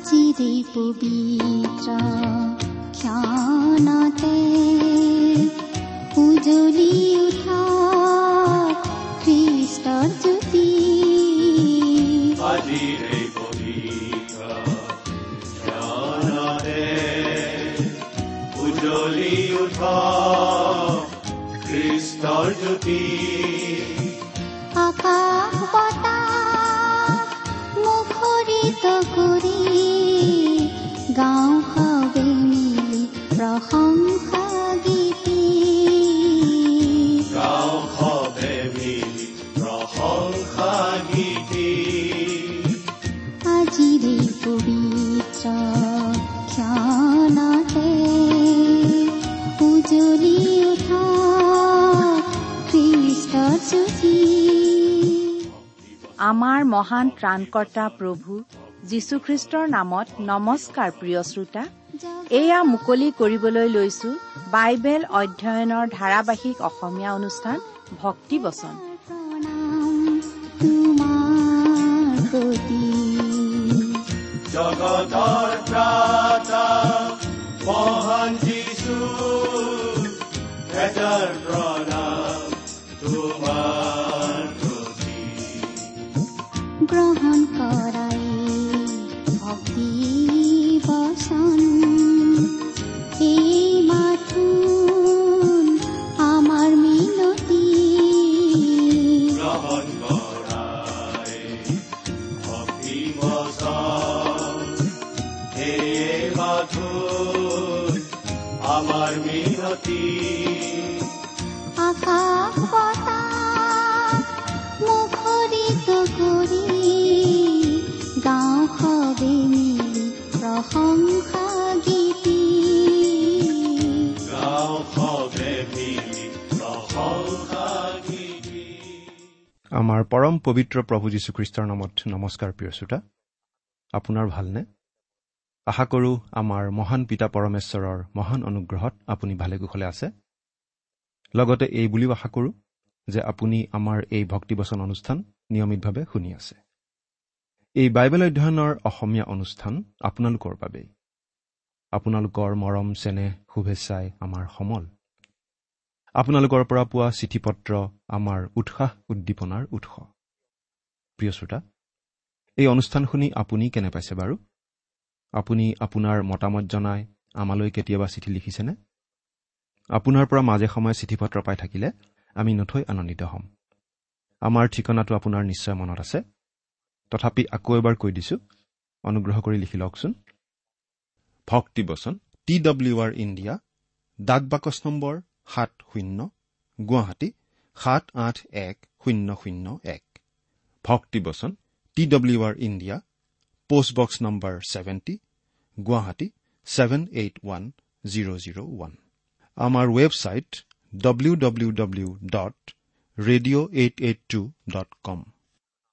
আজিৰে পবিত্ৰ ক্ষণতে উজলি উঠা খ্ৰীষ্টৰ জ্যোতি উজলি উঠা খ্ৰীষ্টৰ জ্যোতি আকাশ বতাহ মুখৰিত কৰি গাঁও সবে মিলি প্ৰশংসা গীতি গাঁও সবে মিলি প্ৰশংসা গীতি আজিৰে পবিত্ৰ ক্ষণতে উজলি উঠা আমাৰ মহান ত্ৰাণকৰ্তা প্ৰভু যীশুখ্ৰীষ্টৰ নামত নমস্কাৰ প্ৰিয় শ্ৰোতা। এয়া মুকলি কৰিবলৈ লৈছো বাইবেল অধ্যয়নৰ ধাৰাবাহিক অসমীয়া অনুষ্ঠান ভক্তি বচন। প্ৰতি মহান প্ৰণাম তোমাৰ গ্ৰহণ কৰাই পবিত্ৰ প্ৰভু যীশুখ্ৰীষ্টৰ নামত নমস্কাৰ প্ৰিয় শ্ৰোতা। আপোনাৰ ভালনে? আশা কৰোঁ আমাৰ মহান পিতা পৰমেশ্বৰৰ মহান অনুগ্ৰহত আপুনি ভালে কুশলে আছে। লগতে এই বুলিও আশা কৰোঁ যে আপুনি আমাৰ এই ভক্তিবচন অনুষ্ঠান নিয়মিতভাৱে শুনি আছে। এই বাইবেল অধ্যয়নৰ অসমীয়া অনুষ্ঠান আপোনালোকৰ বাবেই। আপোনালোকৰ মৰম চেনেহ শুভেচ্ছাই আমাৰ সমল। আপোনালোকৰ পৰা পোৱা চিঠি পত্ৰ আমাৰ উৎসাহ উদ্দীপনাৰ উৎস। প্ৰিয় শ্ৰোতা এই অনুষ্ঠান শুনি আপুনি কেনে পাইছে বাৰু? আপুনি আপোনাৰ মতামত জনাই আমালৈ কেতিয়াবা চিঠি লিখিছেনে? আপোনাৰ পৰা মাজে সময়ে চিঠি পত্ৰ পাই থাকিলে আমি নথৈ আনন্দিত হ'ম। আমাৰ ঠিকনাটো আপোনাৰ নিশ্চয় মনত আছে। তথাপি আকৌ এবাৰ কৈ দিছোঁ অনুগ্ৰহ কৰি লিখি লওকচোন। ভক্তিবচন টি ডব্লিউ আৰ ইণ্ডিয়া ডাক বাকচ নম্বৰ সাত শূন্য গুৱাহাটী সাত আঠ এক শূন্য শূন্য এক। ভক্তিবচন T W R India postbox number seventy Guwahati seven eight one zero' zero' one. আমাৰ website W W W dot radio' eight eight two dot com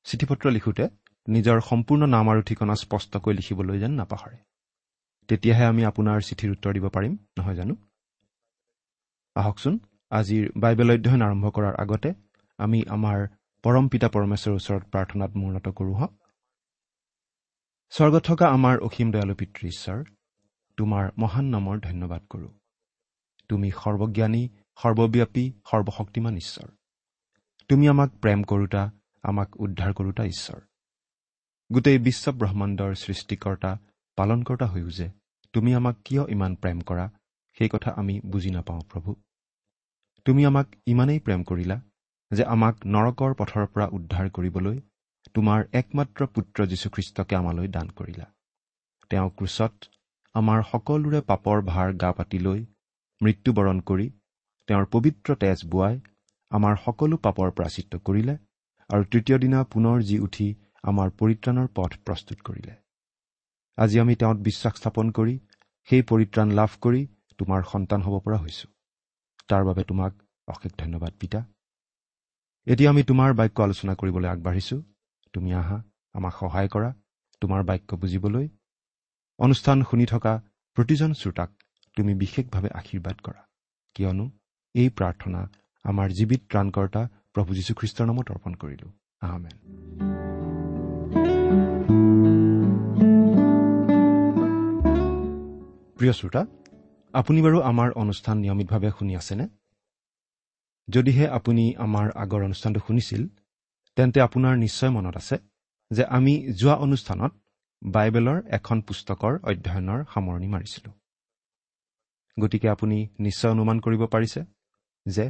চিঠি পত্ৰ লিখোঁতে নিজৰ সম্পূৰ্ণ নাম আৰু ঠিকনা স্পষ্টকৈ লিখিবলৈ যেন নাপাহৰে। তেতিয়াহে আমি আপোনাৰ চিঠিৰ উত্তৰ দিব পাৰিম নহয় জানো? আহকচোন আজিৰ বাইবেল অধ্যয়ন আৰম্ভ কৰাৰ আগতে আমি আমাৰ পৰম পিতা পৰমেশ্বৰৰ ওচৰত প্ৰাৰ্থনাত মূৰ্ণত কৰোঁ হওক স্বৰ্গত থকা আমাৰ অসীম দয়ালু পিতৃ ঈশ্বৰ তোমাৰ মহান নামৰ ধন্যবাদ কৰোঁ। তুমি সৰ্বজ্ঞানী সৰ্বব্যাপী সৰ্বশক্তিমান ঈশ্বৰ। তুমি আমাক প্ৰেম কৰোতা আমাক উদ্ধাৰ কৰোতা ঈশ্বৰ। গোটেই বিশ্ব ব্ৰহ্মাণ্ডৰ সৃষ্টিকৰ্তা পালনকৰ্তা হৈও যে তুমি আমাক কিয় ইমান প্ৰেম কৰা সেই কথা আমি বুজি নাপাওঁ প্ৰভু। তুমি আমাক ইমানেই প্ৰেম কৰিলা যে আমাক নৰকৰ পথৰ পৰা উদ্ধাৰ কৰিবলৈ তোমাৰ একমাত্ৰ পুত্ৰ যীশুখ্ৰীষ্টকে আমালৈ দান কৰিলা। তেওঁ ক্ৰুচত আমাৰ সকলোৰে পাপৰ ভাৰ গা পাতি লৈ মৃত্যুবৰণ কৰি তেওঁৰ পবিত্ৰ তেজ বোৱাই আমাৰ সকলো পাপৰ প্ৰাচিত্য কৰিলে আৰু তৃতীয় দিনা পুনৰ জি উঠি আমাৰ পৰিত্ৰাণৰ পথ প্ৰস্তুত কৰিলে। আজি আমি তেওঁত বিশ্বাস স্থাপন কৰি সেই পৰিত্ৰাণ লাভ কৰি তোমাৰ সন্তান হ'ব পৰা হৈছোঁ। তাৰ বাবে তোমাক অশেষ ধন্যবাদ পিতা। এতিয়া আমি তোমাৰ বাক্য আলোচনা কৰিবলৈ আগবাঢ়িছোঁ। তুমি আহা আমাক সহায় কৰা তোমাৰ বাক্য বুজিবলৈ। অনুষ্ঠান শুনি থকা প্ৰতিজন শ্ৰোতাক তুমি বিশেষভাৱে আশীৰ্বাদ কৰা। কিয়নো এই প্ৰাৰ্থনা আমাৰ জীৱিত ত্ৰাণকৰ্তা প্ৰভু যীশুখ্ৰীষ্টৰ নামত অৰ্পণ কৰিলোঁ। আহমেন প্ৰিয় শ্ৰোতা আপুনি বাৰু আমাৰ অনুষ্ঠান নিয়মিতভাৱে শুনি আছেনে? যদিহে আপুনি আমাৰ আগৰ অনুষ্ঠানটো শুনিছিল তেন্তে আপোনাৰ নিশ্চয় মনত আছে যে আমি যোৱা অনুষ্ঠানত বাইবেলৰ এখন পুস্তকৰ অধ্যয়নৰ সামৰণি মাৰিছিলোঁ। গতিকে আপুনি নিশ্চয় অনুমান কৰিব পাৰিছে যে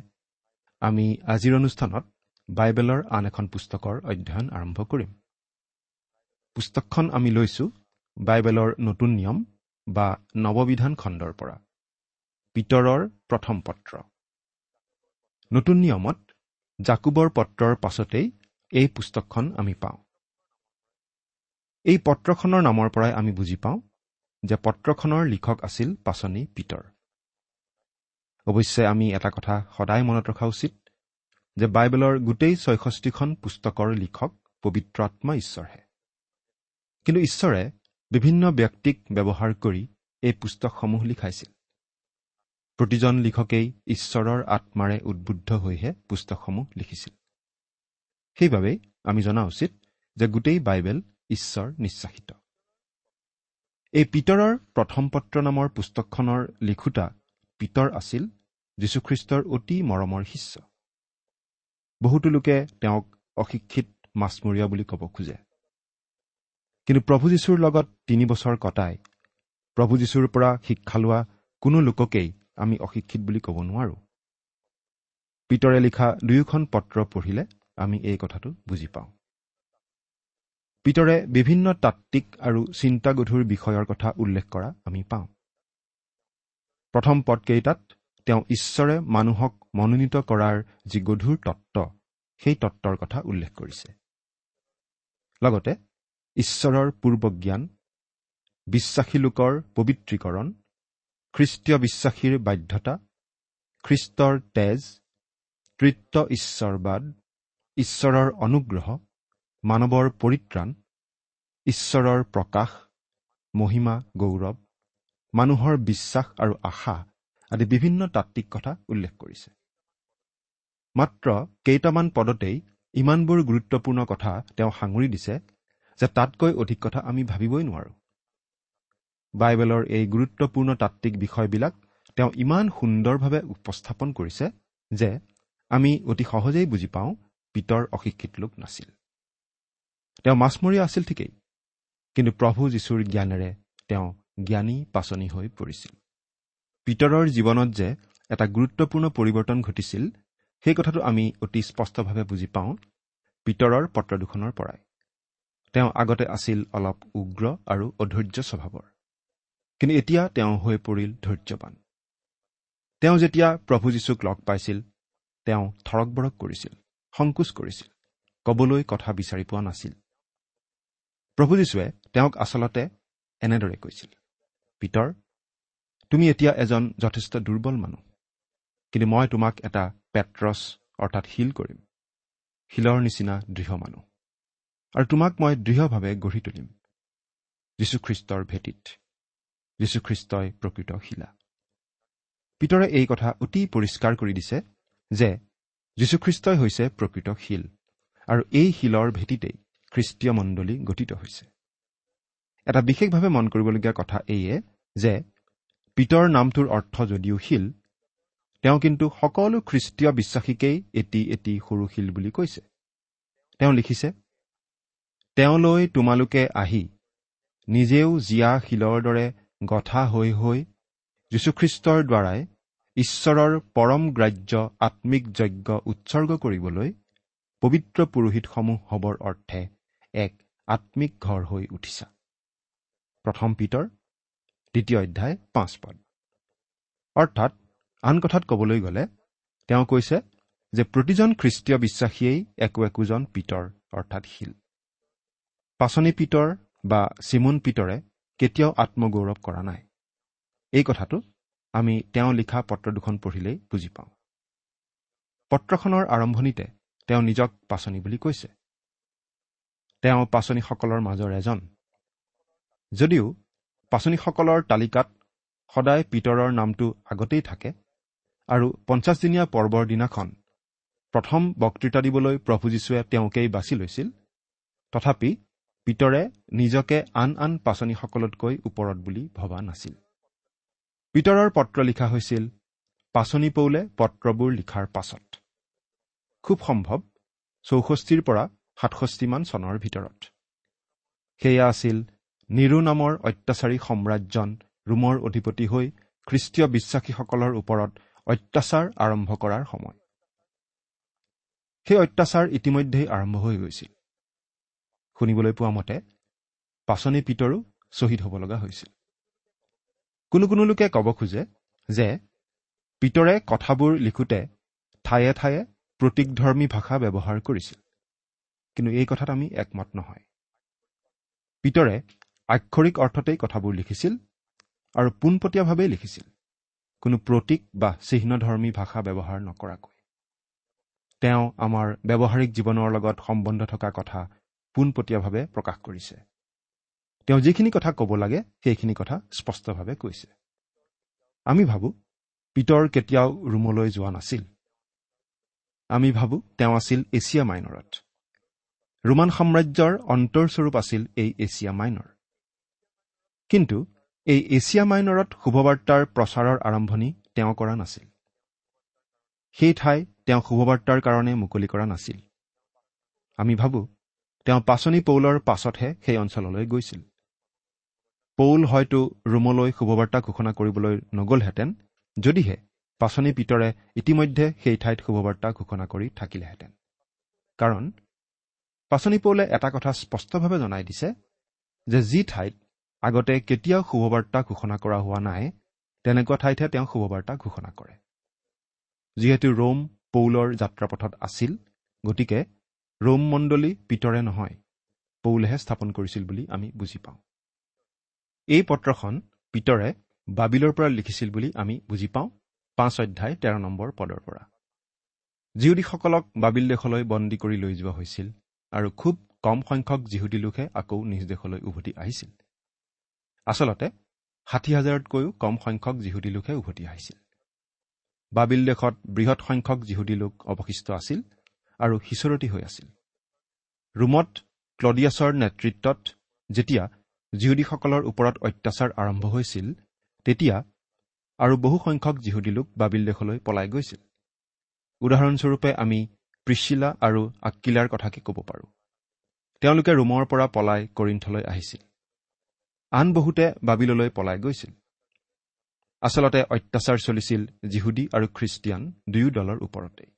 আমি আজিৰ অনুষ্ঠানত বাইবেলৰ আন এখন পুস্তকৰ অধ্যয়ন আৰম্ভ কৰিম। পুস্তকখন আমি লৈছোঁ বাইবেলৰ নতুন নিয়ম বা নৱবিধান খণ্ডৰ পৰা পিতৰৰ প্ৰথম পত্ৰ। নতুন নিয়মত জাকুবৰ পত্ৰৰ পাছতেই এই পুস্তকখন আমি পাওঁ। এই পত্ৰখনৰ নামৰ পৰাই আমি বুজি পাওঁ যে পত্ৰখনৰ লিখক আছিল পাচনি পিতৰ। অৱশ্যে আমি এটা কথা সদায় মনত ৰখা উচিত যে বাইবেলৰ গোটেই ছয়ষষ্ঠিখন পুস্তকৰ লিখক পবিত্ৰ আত্মা ঈশ্বৰহে। কিন্তু ঈশ্বৰে বিভিন্ন ব্যক্তিক ব্যৱহাৰ কৰি এই পুস্তকসমূহ লিখাইছিল। প্ৰতিজন লিখকেই ঈশ্বৰৰ আত্মাৰে উদ্বুদ্ধ হৈহে পুস্তকসমূহ লিখিছিল। সেইবাবেই আমি জনা উচিত যে গোটেই বাইবেল ঈশ্বৰ নিশ্বাসিত। এই পিতৰৰ প্ৰথম পত্ৰ নামৰ পুস্তকখনৰ লিখোতা পিতৰ আছিল যীশুখ্ৰীষ্টৰ অতি মৰমৰ শিষ্য। বহুতো লোকে তেওঁক অশিক্ষিত মাছমৰীয়া বুলি ক'ব খোজে। কিন্তু প্ৰভু যীশুৰ লগত তিনি বছৰ কটাই প্ৰভু যীশুৰ পৰা শিক্ষা লোৱা কোনো লোককেই আমি অশিক্ষিত বুলি ক'ব নোৱাৰোঁ। পিতৰে লিখা দুয়োখন পত্ৰ পঢ়িলে আমি এই কথাটো বুজি পাওঁ। পিতৰে বিভিন্ন তাত্বিক আৰু চিন্তাগধুৰ বিষয়ৰ কথা উল্লেখ কৰা আমি পাওঁ। প্ৰথম পদকেইটাত তেওঁ ঈশ্বৰে মানুহক মনোনীত কৰাৰ যি গধুৰ তত্ত্ব সেই তত্ত্বৰ কথা উল্লেখ কৰিছে। লগতে ঈশ্বৰৰ পূৰ্বজ্ঞান বিশ্বাসী লোকৰ পবিত্ৰীকৰণ খ্ৰীষ্টীয় বিশ্বাসীৰ বাধ্যতা খ্ৰীষ্টৰ তেজ তৃত্ব ঈশ্বৰবাদ ঈশ্বৰৰ অনুগ্ৰহ মানৱৰ পৰিত্ৰাণ ঈশ্বৰৰ প্ৰকাশ মহিমা গৌৰৱ মানুহৰ বিশ্বাস আৰু আশা আদি বিভিন্ন তাত্বিক কথা উল্লেখ কৰিছে। মাত্ৰ কেইটামান পদতেই ইমানবোৰ গুৰুত্বপূৰ্ণ কথা তেওঁ সাঙুৰি দিছে যে তাতকৈ অধিক কথা আমি ভাবিবই নোৱাৰোঁ। বাইবেলৰ এই গুৰুত্বপূৰ্ণ তাত্বিক বিষয়বিলাক তেওঁ ইমান সুন্দৰভাৱে উপস্থাপন কৰিছে যে আমি অতি সহজেই বুজি পাওঁ পিতৰ অশিক্ষিত লোক নাছিল। তেওঁ মাছমৰীয়া আছিল ঠিকেই কিন্তু প্ৰভু যীশুৰ জ্ঞানেৰে তেওঁ জ্ঞানী পাচনি হৈ পৰিছিল। পিতৰৰ জীৱনত যে এটা গুৰুত্বপূৰ্ণ পৰিৱৰ্তন ঘটিছিল সেই কথাটো আমি অতি স্পষ্টভাৱে বুজি পাওঁ পিতৰৰ পত্ৰ দুখনৰ পৰাই। তেওঁ আগতে আছিল অলপ উগ্ৰ আৰু অধৈৰ্য স্বভাৱৰ। কিন্তু এতিয়া তেওঁ হৈ পৰিল ধৈৰ্যৱান তেওঁ যেতিয়া প্ৰভু যীশুক লগ পাইছিল তেওঁ থৰক বৰক কৰিছিল সংকোচ কৰিছিল কবলৈ কথা বিচাৰি পোৱা নাছিল। প্ৰভু যীশুৱে তেওঁক আচলতে এনেদৰে কৈছিল পিতৰ তুমি এতিয়া এজন যথেষ্ট দুৰ্বল মানুহ কিন্তু মই তোমাক এটা পেট্ৰছ অৰ্থাৎ শিল কৰিম শিলৰ নিচিনা দৃঢ় মানুহ আৰু তোমাক মই দৃঢ়ভাৱে গঢ়ি তুলিম যীশুখ্ৰীষ্টৰ ভেটিত। যীশুখ্ৰীষ্টই প্ৰকৃত শিলা। পিতৰে এই কথা অতি পৰিষ্কাৰ কৰি দিছে যে যীশুখ্ৰীষ্টই হৈছে প্ৰকৃত শিল আৰু এই শিলৰ ভেটিতেই খ্ৰীষ্টীয় মণ্ডলী গঠিত হৈছে। এটা বিশেষভাৱে মন কৰিবলগীয়া কথা এইয়ে যে পিতৰ নামটোৰ অৰ্থ যদিও শিল তেওঁ কিন্তু সকলো খ্ৰীষ্টীয় বিশ্বাসীকেই এটি এটি সৰু শিল বুলি কৈছে। তেওঁ লিখিছে তেওঁলৈ তোমালোকে আহি নিজেও জীয়া শিলৰ দৰে গঠা হৈ হৈ যীশুখ্ৰীষ্টৰ দ্বাৰাই ঈশ্বৰৰ পৰম গ্ৰাহ্য আত্মিক যজ্ঞ উৎসৰ্গ কৰিবলৈ পবিত্ৰ পুৰোহিতসমূহ হ'বৰ অৰ্থে এক আত্মিক ঘৰ হৈ উঠিছা। প্ৰথম পিতৰ দ্বিতীয় অধ্যায় পাঁচ পদ। অৰ্থাৎ আন কথাত ক'বলৈ গ'লে তেওঁ কৈছে যে প্ৰতিজন খ্ৰীষ্টীয় বিশ্বাসীয়েই একো একোজন পিতৰ অৰ্থাৎ শিল। পাচনি পিতৰ বা চিমুন পিতৰে কেতিয়াও আত্মগৌৰৱ কৰা নাই। এই কথাটো আমি তেওঁ লিখা পত্ৰ দুখন পঢ়িলেই বুজি পাওঁ। পত্ৰখনৰ আৰম্ভণিতে তেওঁ নিজক পাচনি বুলি কৈছে। তেওঁ পাচনীসকলৰ মাজৰ এজন। যদিও পাচনীসকলৰ তালিকাত সদায় পিতৰৰ নামটো আগতেই থাকে আৰু পঞ্চাছদিনীয়া পৰ্বৰ দিনাখন প্ৰথম বক্তৃতা দিবলৈ প্ৰভু যীশুৱে তেওঁকেই বাছি লৈছিল তথাপি পিতৰে নিজকে আন আন পাচনীসকলতকৈ ওপৰত বুলি ভবা নাছিল। পিতৰৰ পত্ৰ লিখা হৈছিল পাচনি পৌলে পত্ৰবোৰ লিখাৰ পাছত। খুব সম্ভৱ চৌষষ্ঠিৰ পৰা সাতষষ্ঠিমান চনৰ ভিতৰত। সেয়া আছিল নিৰু নামৰ অত্যাচাৰী সম্ৰাজ্যন ৰোমৰ অধিপতি হৈ খ্ৰীষ্টীয় বিশ্বাসীসকলৰ ওপৰত অত্যাচাৰ আৰম্ভ কৰাৰ সময়। সেই অত্যাচাৰ ইতিমধ্যেই আৰম্ভ হৈ গৈছিল। শুনিবলৈ পোৱা মতে পাচনি পিতৰো শ্বহীদ হ'ব লগা হৈছিল। কোনো কোনো লোকে ক'ব খোজে যে পিতৰে কথাবোৰ লিখোঁতে ঠায়ে ঠায়ে প্ৰতীকধৰ্মী ভাষা ব্যৱহাৰ কৰিছিল। কিন্তু এই কথাত আমি একমত নহয়। পিতৰে আক্ষৰিক অৰ্থতেই কথাবোৰ লিখিছিল আৰু পোনপটীয়াভাৱেই লিখিছিল। কোনো প্ৰতীক বা চিহ্নধৰ্মী ভাষা ব্যৱহাৰ নকৰাকৈ। তেওঁ আমাৰ ব্যৱহাৰিক জীৱনৰ লগত সম্বন্ধ থকা কথা পোনপটীয়াভাৱে প্ৰকাশ কৰিছে। তেওঁ যিখিনি কথা ক'ব লাগে সেইখিনি কথা স্পষ্টভাৱে কৈছে। আমি ভাবোঁ পিতৰ কেতিয়াও ৰোমলৈ যোৱা নাছিল। আমি ভাবোঁ তেওঁ আছিল এছিয়া মাইনৰত। ৰোমান সাম্ৰাজ্যৰ অন্তৰস্বৰূপ আছিল এই এছিয়া মাইনৰ। কিন্তু এই এছিয়া মাইনৰত শুভবাৰ্তাৰ প্ৰচাৰৰ আৰম্ভণি তেওঁ কৰা নাছিল। সেই ঠাই তেওঁ শুভবাৰ্তাৰ কাৰণে মুকলি কৰা নাছিল। আমি ভাবোঁ তেওঁ পাচনি পৌলৰ পাছতহে সেই অঞ্চললৈ গৈছিল। পৌল হয়তো ৰোমলৈ শুভবাৰ্তা ঘোষণা কৰিবলৈ নগ'লহেঁতেন যদিহে পাচনি পিতৰে ইতিমধ্যে সেই ঠাইত শুভবাৰ্তা ঘোষণা কৰি থাকিলেহেঁতেন। কাৰণ পাচনি পৌলে এটা কথা স্পষ্টভাৱে জনাই দিছে যে যি ঠাইত আগতে কেতিয়াও শুভবাৰ্তা ঘোষণা কৰা হোৱা নাই তেনেকুৱা ঠাইতহে তেওঁ শুভবাৰ্তা ঘোষণা কৰে। যিহেতু ৰোম পৌলৰ যাত্ৰাপথত আছিল গতিকে ৰোম মণ্ডলী পিতৰে নহয় পৌলেহে স্থাপন কৰিছিল বুলি আমি বুজি পাওঁ। এই পত্ৰখন পিতৰে বাবিলৰ পৰা লিখিছিল বুলি আমি বুজি পাওঁ পাঁচ অধ্যায় তেৰ নম্বৰ পদৰ পৰা। জিহুদীসকলক বাবিল দেশলৈ বন্দী কৰি লৈ যোৱা হৈছিল আৰু খুব কম সংখ্যক জিহুদী লোকহে আকৌ নিজ দেশলৈ উভতি আহিছিল। আচলতে ষাঠি হাজাৰতকৈও কম সংখ্যক জিহুদী লোকহে উভতি আহিছিল। বাবিল দেশত বৃহৎ সংখ্যক জিহুদী লোক অৱশিষ্ট আছিল আৰু সিঁচৰতি হৈ আছিল। ৰোমত ক্লডিয়াছৰ নেতৃত্বত যেতিয়া জিহুদীসকলৰ ওপৰত অত্যাচাৰ আৰম্ভ হৈছিল তেতিয়া আৰু বহু সংখ্যক জিহুদী লোক বাবিল দেশলৈ পলাই গৈছিল। উদাহৰণস্বৰূপে আমি প্ৰিচিলা আৰু আক্কিলাৰ কথাকে ক'ব পাৰোঁ। তেওঁলোকে ৰোমৰ পৰা পলাই কৰিণ্ঠলৈ আহিছিল। আন বহুতে বাবিললৈ পলাই গৈছিল। আচলতে অত্যাচাৰ চলিছিল জিহুদী আৰু খ্ৰীষ্টিয়ান দুয়ো দলৰ ওপৰতে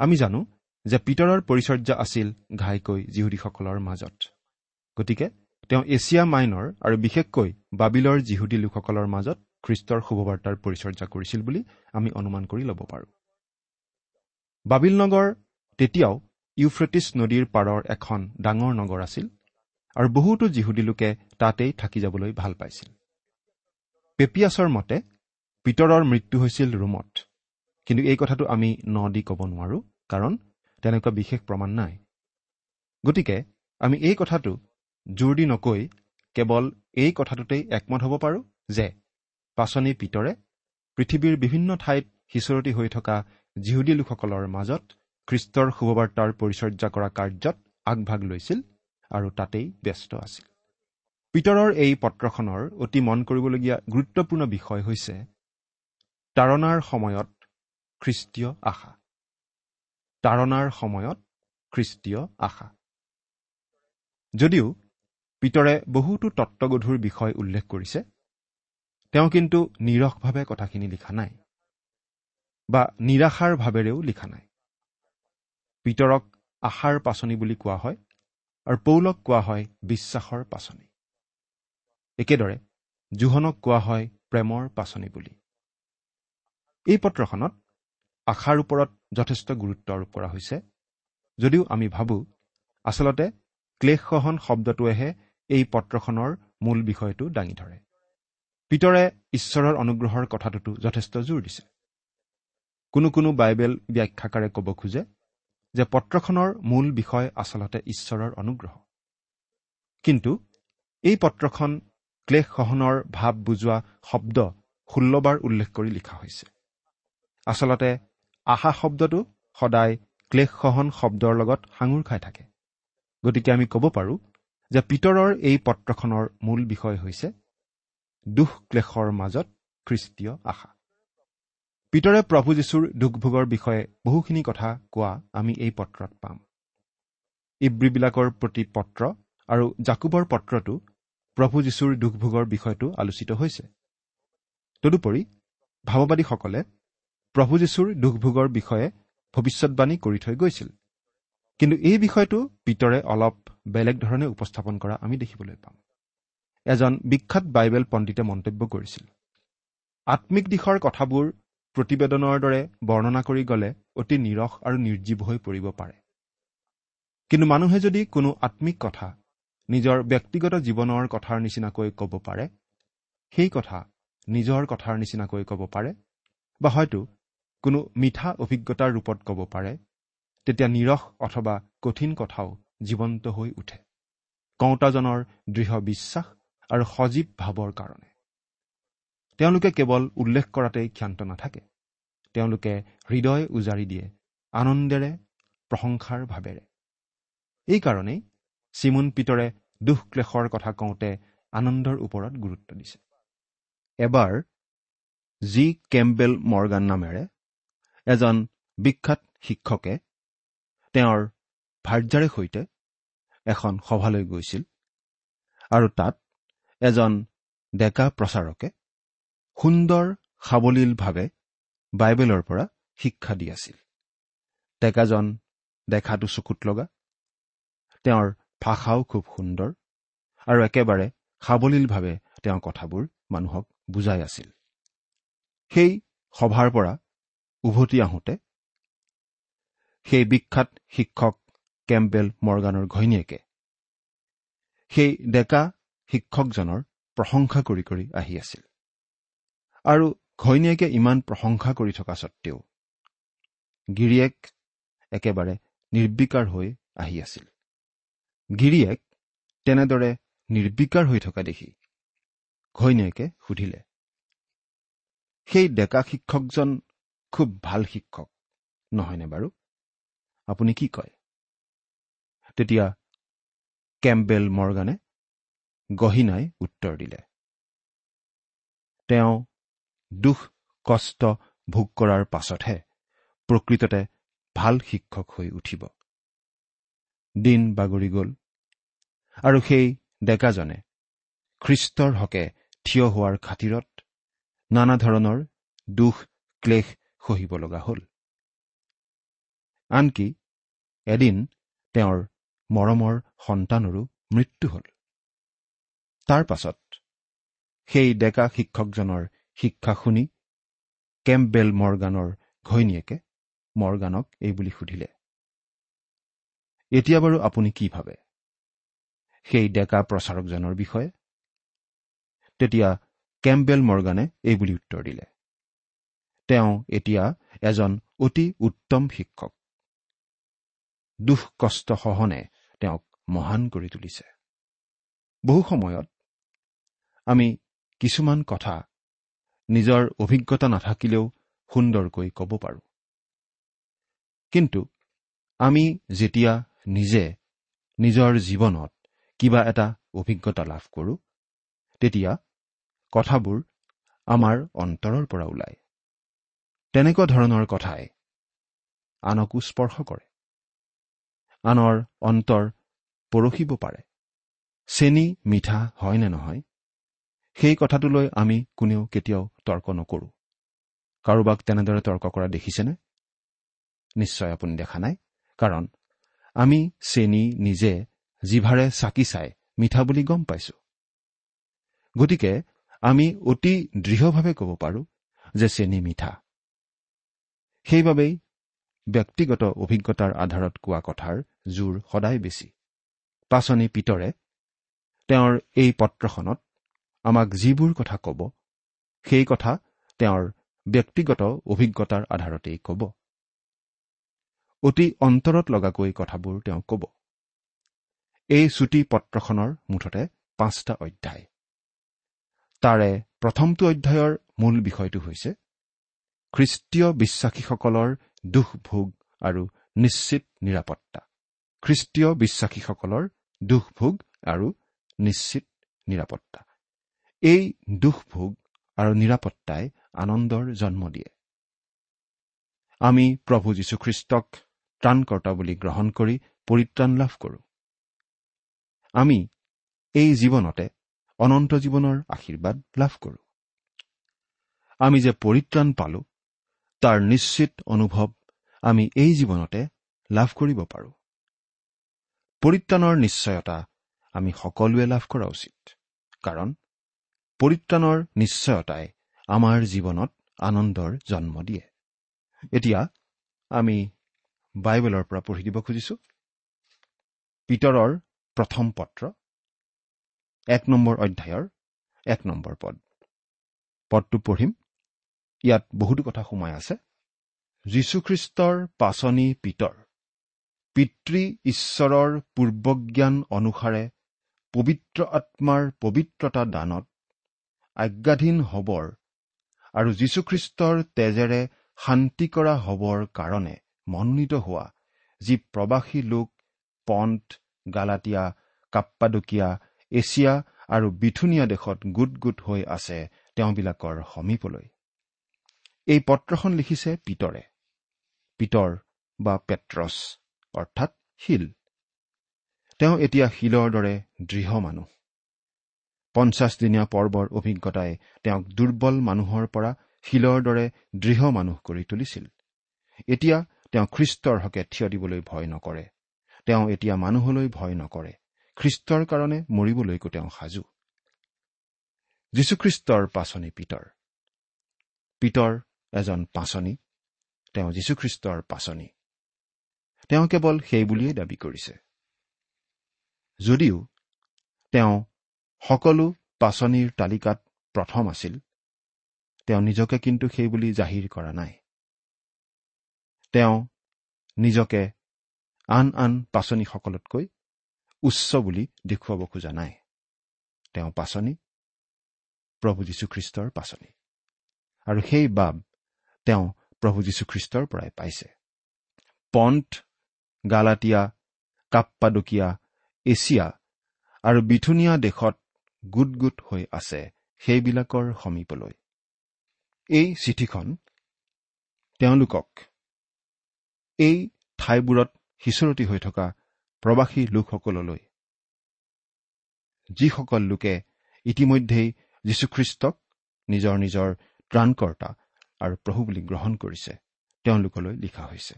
আমি জানো যে পিতৰৰ পৰিচৰ্যা আছিল ঘাইকৈ জিহুদীসকলৰ মাজত। গতিকে তেওঁ এছিয়া মাইনৰ আৰু বিশেষকৈ বাবিলৰ জিহুদী লোকসকলৰ মাজত খ্ৰীষ্টৰ শুভবাৰ্তাৰ পৰিচৰ্যা কৰিছিল বুলি আমি অনুমান কৰি ল'ব পাৰোঁ। বাবিল নগৰ তেতিয়াও ইউফ্ৰেটিছ নদীৰ পাৰৰ এখন ডাঙৰ নগৰ আছিল আৰু বহুতো জিহুদী লোকে তাতেই থাকি যাবলৈ ভাল পাইছিল। পেপিয়াছৰ মতে পিতৰৰ মৃত্যু হৈছিল ৰোমত। কিন্তু এই কথাটো আমি ন দি ক'ব নোৱাৰোঁ কাৰণ তেনেকুৱা বিশেষ প্ৰমাণ নাই। গতিকে আমি এই কথাটো জোৰ দি নকৈ কেৱল এই কথাটোতেই একমত হ'ব পাৰোঁ যে পাচনি পিতৰে পৃথিৱীৰ বিভিন্ন ঠাইত সিঁচৰতি হৈ থকা জিহুদী লোকসকলৰ মাজত খ্ৰীষ্টৰ শুভবাৰ্তাৰ পৰিচৰ্যা কৰা কাৰ্যত আগভাগ লৈছিল আৰু তাতেই ব্যস্ত আছিল। পিতৰৰ এই পত্ৰখনৰ অতি মন কৰিবলগীয়া গুৰুত্বপূৰ্ণ বিষয় হৈছে তাৰণাৰ সময়ত খ্ৰীষ্টীয় আশা। তাৰণাৰ সময়ত খ্ৰীষ্টীয় আশা। যদিও পিতৰে বহুতো তত্বগধুৰ বিষয় উল্লেখ কৰিছে তেওঁ কিন্তু নিৰসভাৱে কথাখিনি লিখা নাই বা নিৰাশাৰ ভাৱেৰেও লিখা নাই। পিতৰক আশাৰ পাচনি বুলি কোৱা হয় আৰু পৌলক কোৱা হয় বিশ্বাসৰ পাচনি। একেদৰে জোহনক কোৱা হয় প্ৰেমৰ পাচনি বুলি। এই পত্ৰখনত আশাৰ ওপৰত যথেষ্ট গুৰুত্ব আৰোপ কৰা হৈছে। যদিও আমি ভাবোঁ আচলতে ক্লেশসহন শব্দটোৱেহে এই পত্ৰখনৰ মূল বিষয়টো দাঙি ধৰে। পিতৰে ঈশ্বৰৰ অনুগ্ৰহৰ কথাটোতো যথেষ্ট জোৰ দিছে। কোনো কোনো বাইবেল ব্যাখ্যাকাৰে ক'ব খোজে যে পত্ৰখনৰ মূল বিষয় আচলতে ঈশ্বৰৰ অনুগ্ৰহ। কিন্তু এই পত্ৰখন ক্লেশ সহনৰ ভাৱ বুজোৱা শব্দ ষোল্লবাৰ উল্লেখ কৰি লিখা হৈছে। আচলতে আশা শব্দটো সদায় ক্লেশ সহন শব্দৰ লগত সাঙুৰ খাই থাকে। গতিকে আমি ক'ব পাৰোঁ যে পিতৰৰ এই পত্ৰখনৰ মূল বিষয় হৈছে দুখ ক্লেশৰ মাজত খ্ৰীষ্টীয় আশা। পিতৰে প্ৰভু যীশুৰ দুখভোগৰ বিষয়ে বহুখিনি কথা কোৱা আমি এই পত্ৰত পাম। ইব্ৰীবিলাকৰ প্ৰতি পত্ৰ আৰু জাকুবৰ পত্ৰতো প্ৰভু যীশুৰ দুখভোগৰ বিষয়টো আলোচিত হৈছে। তদুপৰি ভাৱবাদীসকলে প্ৰভু যীশুৰ দুখভোগৰ বিষয়ে ভৱিষ্যৎবাণী কৰি থৈ গৈছিল। কিন্তু এই বিষয়টো পিতৰে অলপ বেলেগ ধৰণে উপস্থাপন কৰা আমি দেখিবলৈ পাম। এজন বিখ্যাত বাইবেল পণ্ডিতে মন্তব্য কৰিছিল আত্মিক দিশৰ কথাবোৰ প্ৰতিবেদনৰ দৰে বৰ্ণনা কৰি গ'লে অতি নিৰস আৰু নিৰ্জীৱ হৈ পৰিব পাৰে। কিন্তু মানুহে যদি কোনো আত্মিক কথা নিজৰ ব্যক্তিগত জীৱনৰ কথাৰ নিচিনাকৈ ক'ব পাৰে সেই কথা নিজৰ কথাৰ নিচিনাকৈ ক'ব পাৰে বা হয়তো কোনো মিঠা অভিজ্ঞতাৰ ৰূপত ক'ব পাৰে তেতিয়া নিৰস অথবা কঠিন কথাও জীৱন্ত হৈ উঠে। কওঁতাজনৰ দৃঢ় বিশ্বাস আৰু সজীৱ ভাৱৰ কাৰণে। তেওঁলোকে কেৱল উল্লেখ কৰাতেই ক্ষান্ত নাথাকে। তেওঁলোকে হৃদয় উজাৰি দিয়ে আনন্দেৰে প্ৰশংসাৰ ভাৱেৰে। এইকাৰণেই চিমুন পিতৰে দুখ ক্লেশৰ কথা কওঁতে আনন্দৰ ওপৰত গুৰুত্ব দিছে। এবাৰ জি. কেম্বেল মৰ্গান নামেৰে এজন বিখ্যাত শিক্ষকে তেওঁৰ ভাৰ্যাৰে সৈতে এখন সভালৈ গৈছিল আৰু তাত এজন ডেকা প্ৰচাৰকে সুন্দৰ সাৱলীলভাৱে বাইবেলৰ পৰা শিক্ষা দি আছিল। ডেকাজন দেখাটো চকুত লগা তেওঁৰ ভাষাও খুব সুন্দৰ আৰু একেবাৰে সাৱলীলভাৱে তেওঁ কথাবোৰ মানুহক বুজাই আছিল। সেই সভাৰ পৰা উভতি আহোঁতে সেই বিখ্যাত শিক্ষক কেম্পেল মৰ্গানৰ ঘৈণীয়েকে সেই ডেকা শিক্ষকজনৰ প্ৰশংসা কৰি কৰি আহি আছিল। আৰু ঘৈণীয়েকে ইমান প্ৰশংসা কৰি থকা সত্বেও গিৰিয়েক একেবাৰে নিৰ্বিকাৰ হৈ আহি আছিল। গিৰিয়েক তেনেদৰে নিৰ্বিকাৰ হৈ থকা দেখি ঘৈণীয়েকে সুধিলে সেই ডেকা শিক্ষকজন খুব ভাল শিক্ষক। নহয়নে বাৰু? আপুনি কি কয়? তেতিয়া কেম্পবেল মৰ্গানে গহীনাই উত্তৰ দিলে। তেওঁ দুখ কষ্ট ভোগ কৰাৰ পাছতহে প্ৰকৃততে ভাল শিক্ষক হৈ উঠিব। দিন বাগৰি গ'ল আৰু সেই ডেকাজনে খ্ৰীষ্টৰ হকে থিয় হোৱাৰ খাতিৰত নানা ধৰণৰ দুখ ক্লেশ সহিব লগা হ'ল। আনকি এদিন তেওঁৰ মৰমৰ সন্তানৰো মৃত্যু হ'ল। তাৰ পাছত সেই ডেকা শিক্ষকজনৰ শিক্ষা শুনি কেম্পবেল মৰ্গানৰ ঘৈণীয়েকে মৰ্গানক এই বুলি সুধিলে এতিয়া বাৰু আপুনি কি ভাবে? সেই ডেকা প্ৰচাৰকজনৰ বিষয়ে। তেতিয়া কেম্পবেল মৰ্গানে এই বুলি উত্তৰ দিলে তেওঁ এতিয়া এজন অতি উত্তম শিক্ষক। দুখ কষ্ট সহনে তেওঁক মহান কৰি তুলিছে। বহু সময়ত আমি কিছুমান কথা নিজৰ অভিজ্ঞতা নাথাকিলেও সুন্দৰকৈ ক'ব পাৰোঁ। কিন্তু আমি যেতিয়া নিজে নিজৰ জীৱনত কিবা এটা অভিজ্ঞতা লাভ কৰোঁ তেতিয়া কথাবোৰ আমাৰ অন্তৰৰ পৰা ওলায়। তেনেকুৱা ধৰণৰ কথাই আনকো স্পৰ্শ কৰে। আনৰ অন্তৰ পৰখিব পাৰে। চেনী মিঠা হয় নে নহয়? সেই কথাটোলৈ আমি কোনেও কেতিয়াও তৰ্ক নকৰোঁ। কাৰোবাক তেনেদৰে তৰ্ক কৰা দেখিছেনে? নিশ্চয় আপুনি দেখা নাই। কাৰণ আমি চেনী নিজে জিভাৰে চাকি চাই মিঠা বুলি গম পাইছো। গতিকে আমি অতি দৃঢ়ভাৱে ক'ব পাৰোঁ যে চেনী মিঠা। সেইবাবেই ব্যক্তিগত অভিজ্ঞতাৰ আধাৰত কোৱা কথাৰ জোৰ সদায় বেছি। পাচনি পিতৰে তেওঁৰ এই পত্ৰখনত আমাক যিবোৰ কথা ক'ব সেই কথা তেওঁৰ ব্যক্তিগত অভিজ্ঞতাৰ আধাৰতেই ক'ব। অতি অন্তৰত লগাকৈ কথাবোৰ তেওঁ ক'ব। এই চুটি পত্ৰখনৰ মুঠতে পাঁচটা অধ্যায়। তাৰে প্ৰথমটো অধ্যায়ৰ মূল বিষয়টো হৈছে খ্ৰীষ্টীয় বিশ্বাসীসকলৰ দুখ ভোগ আৰু নিশ্চিত নিৰাপত্তা। খ্ৰীষ্টীয় বিশ্বাসীসকলৰ দুখ ভোগ আৰু নিশ্চিত নিৰাপত্তা। এই দুখ ভোগ আৰু নিৰাপত্তাই আনন্দৰ জন্ম দিয়ে। আমি প্ৰভু যীশুখ্ৰীষ্টক ত্ৰাণকৰ্তা বুলি গ্ৰহণ কৰি পৰিত্ৰাণ লাভ কৰোঁ। আমি এই জীৱনতে অনন্ত জীৱনৰ আশীৰ্বাদ লাভ কৰোঁ। আমি যে পৰিত্ৰাণ পালো তাৰ নিশ্চিত অনুভৱ আমি এই জীৱনতে লাভ কৰিব পাৰোঁ। পৰিত্ৰাণৰ নিশ্চয়তা আমি সকলোৱে লাভ কৰা উচিত কাৰণ পৰিত্ৰাণৰ নিশ্চয়তাই আমাৰ জীৱনত আনন্দৰ জন্ম দিয়ে। এতিয়া আমি বাইবেলৰ পৰা পঢ়ি দিব খুজিছো। পিতৰৰ প্ৰথম পত্ৰ এক নম্বৰ অধ্যায়ৰ এক নম্বৰ পদ। পদটো পঢ়িম। ইয়াত বহুতো কথা সোমাই আছে। যীশুখ্ৰীষ্টৰ পাচনি পিতৰ পিতৃ ঈশ্বৰৰ পূৰ্বজ্ঞান অনুসাৰে পবিত্ৰ আত্মাৰ পবিত্ৰতা দানত আজ্ঞাধীন হবৰ আৰু যীশুখ্ৰীষ্টৰ তেজেৰে শান্তি কৰা হবৰ কাৰণে মনোনীত হোৱা যি প্ৰবাসী লোক পণ্ট গালাটীয়া কাপ্পাডুকীয়া এছিয়া আৰু বিথুনীয়া দেশত গোট গোট হৈ আছে তেওঁবিলাকৰ সমীপলৈ। এই পত্ৰখন লিখিছে পিতৰে। পিতৰ বা পেট্ৰছ অৰ্থাৎ শিল। তেওঁ এতিয়া শিলৰ দৰে দৃঢ় মানুহ। পঞ্চাছদিনীয়া পৰ্বৰ অভিজ্ঞতাই তেওঁক দুৰ্বল মানুহৰ পৰা শিলৰ দৰে দৃঢ় মানুহ কৰি তুলিছিল। এতিয়া তেওঁ খ্ৰীষ্টৰ হকে থিয় দিবলৈ ভয় নকৰে। তেওঁ এতিয়া মানুহলৈ ভয় নকৰে। খ্ৰীষ্টৰ কাৰণে মৰিবলৈকো তেওঁ সাজু। যীশুখ্ৰীষ্টৰ পাচনি পিতৰ। পিতৰ এজন পাচনি তেওঁ যীশুখ্ৰীষ্টৰ পাচনি। তেওঁ কেৱল সেই বুলিয়েই দাবী কৰিছে। যদিও তেওঁ সকলো পাচনিৰ তালিকাত প্ৰথম আছিল তেওঁ নিজকে কিন্তু সেই বুলি জাহিৰ কৰা নাই। তেওঁ নিজকে আন আন পাচনিসকলতকৈ উচ্চ বুলি দেখুৱাব খোজা নাই। তেওঁ পাচনি প্ৰভু যীশুখ্ৰীষ্টৰ পাচনি। আৰু সেই বাব তেওঁ প্ৰভু যীশুখ্ৰীষ্টৰ পৰাই পাইছে। পণ্ট গালাটীয়া কাপ্পাডুকীয়া এছিয়া আৰু বিথুনীয়া দেশত গোট গোট হৈ আছে সেইবিলাকৰ সমীপলৈ। এই চিঠিখন তেওঁলোকক এই ঠাইবোৰত সিঁচৰতি হৈ থকা প্ৰবাসী লোকসকললৈ যিসকল লোকে ইতিমধ্যেই যীশুখ্ৰীষ্টক নিজৰ নিজৰ ত্ৰাণকৰ্তা আৰু প্ৰভু বুলি গ্ৰহণ কৰিছে তেওঁলোকলৈ লিখা হৈছে।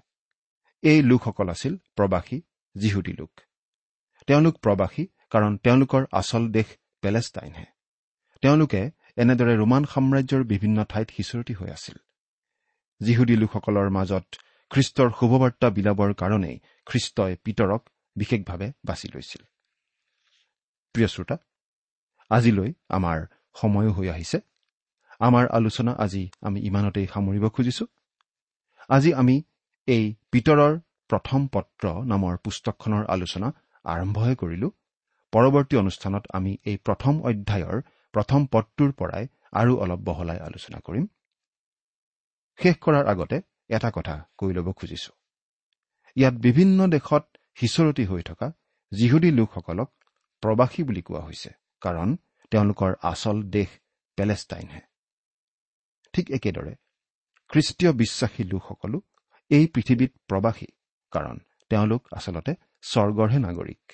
এই লোকসকল আছিল প্ৰবাসী যিহুদী লোক। তেওঁলোক প্ৰবাসী কাৰণ তেওঁলোকৰ আচল দেশ পেলেষ্টাইনহে। তেওঁলোকে এনেদৰে ৰোমান সাম্ৰাজ্যৰ বিভিন্ন ঠাইত সিঁচৰতি হৈ আছিল। যিহুদী লোকসকলৰ মাজত খ্ৰীষ্টৰ শুভবাৰ্তা বিলাবৰ কাৰণেই খ্ৰীষ্টই পিতৰক বিশেষভাৱে বাছি লৈছিল। প্ৰিয় শ্ৰোতা আজিলৈ আমাৰ সময়ো হৈ আহিছে। আমাৰ আলোচনা আজি আমি ইমানতেই সামৰিব খুজিছো। আজি আমি এই পিতৰৰ প্ৰথম পত্ৰ নামৰ পুস্তকখনৰ আলোচনা আৰম্ভহে কৰিলো। পৰৱৰ্তী অনুষ্ঠানত আমি এই প্ৰথম অধ্যায়ৰ প্ৰথম পদটোৰ পৰাই আৰু অলপ বহলাই আলোচনা কৰিম। শেষ কৰাৰ আগতে এটা কথা কৈ ল'ব খুজিছো। ইয়াত বিভিন্ন দেশত সিঁচৰতি হৈ থকা যিহুদী লোকসকলক প্ৰবাসী বুলি কোৱা হৈছে কাৰণ তেওঁলোকৰ আচল দেশ পেলেষ্টাইনহে। ঠিক একেদৰে খ্ৰীষ্টীয় বিশ্বাসী লোকসকলো এই পৃথিৱীত প্ৰবাসী কাৰণ তেওঁলোক আচলতে স্বৰ্গৰহে নাগৰিক।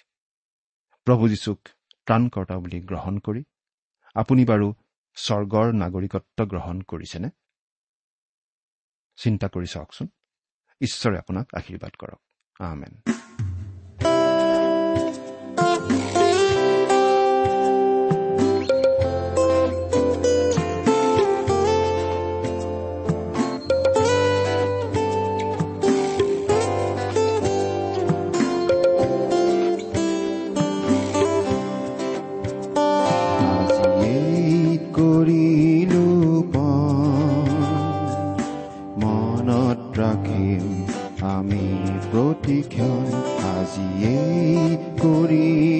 প্ৰভু যীশুক ত্ৰাণকৰ্তা বুলি গ্ৰহণ কৰি আপুনি বাৰু স্বৰ্গৰ নাগৰিকত্ব গ্ৰহণ কৰিছেনে? চিন্তা কৰি চাওকচোন। ঈশ্বৰে আপোনাক আশীৰ্বাদ কৰক। আমেন। ৰাখিম আমি প্ৰতিক্ষণ আজিয়েই পান,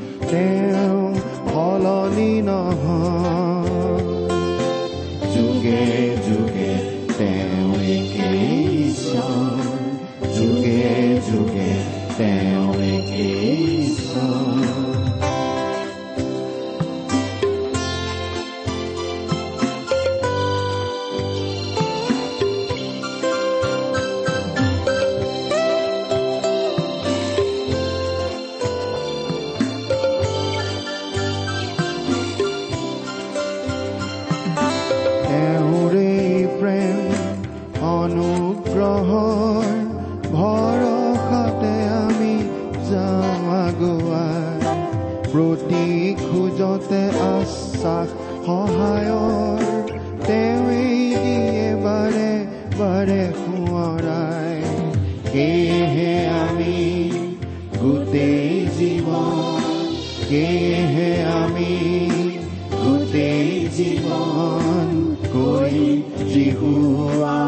তেওঁ সলনি নহয়। যুগে গোটেই জীৱন সেয়েহে আমি? গোটেই জীৱন কৰিম জিহুৱাৰে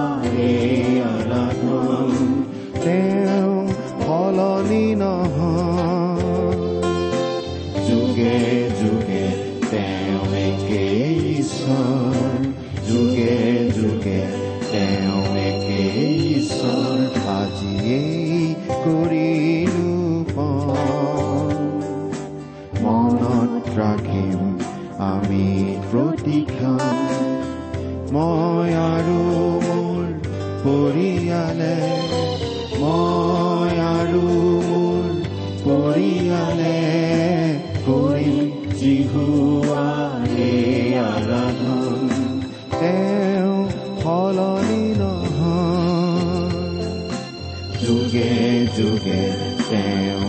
যুগে যুগে তেওঁ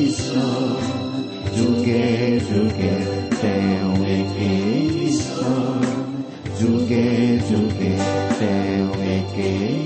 ঈশ্বৰ যুগে যুগে তেওঁ ঈশ্বৰ যুগে যুগে তেওঁ একেই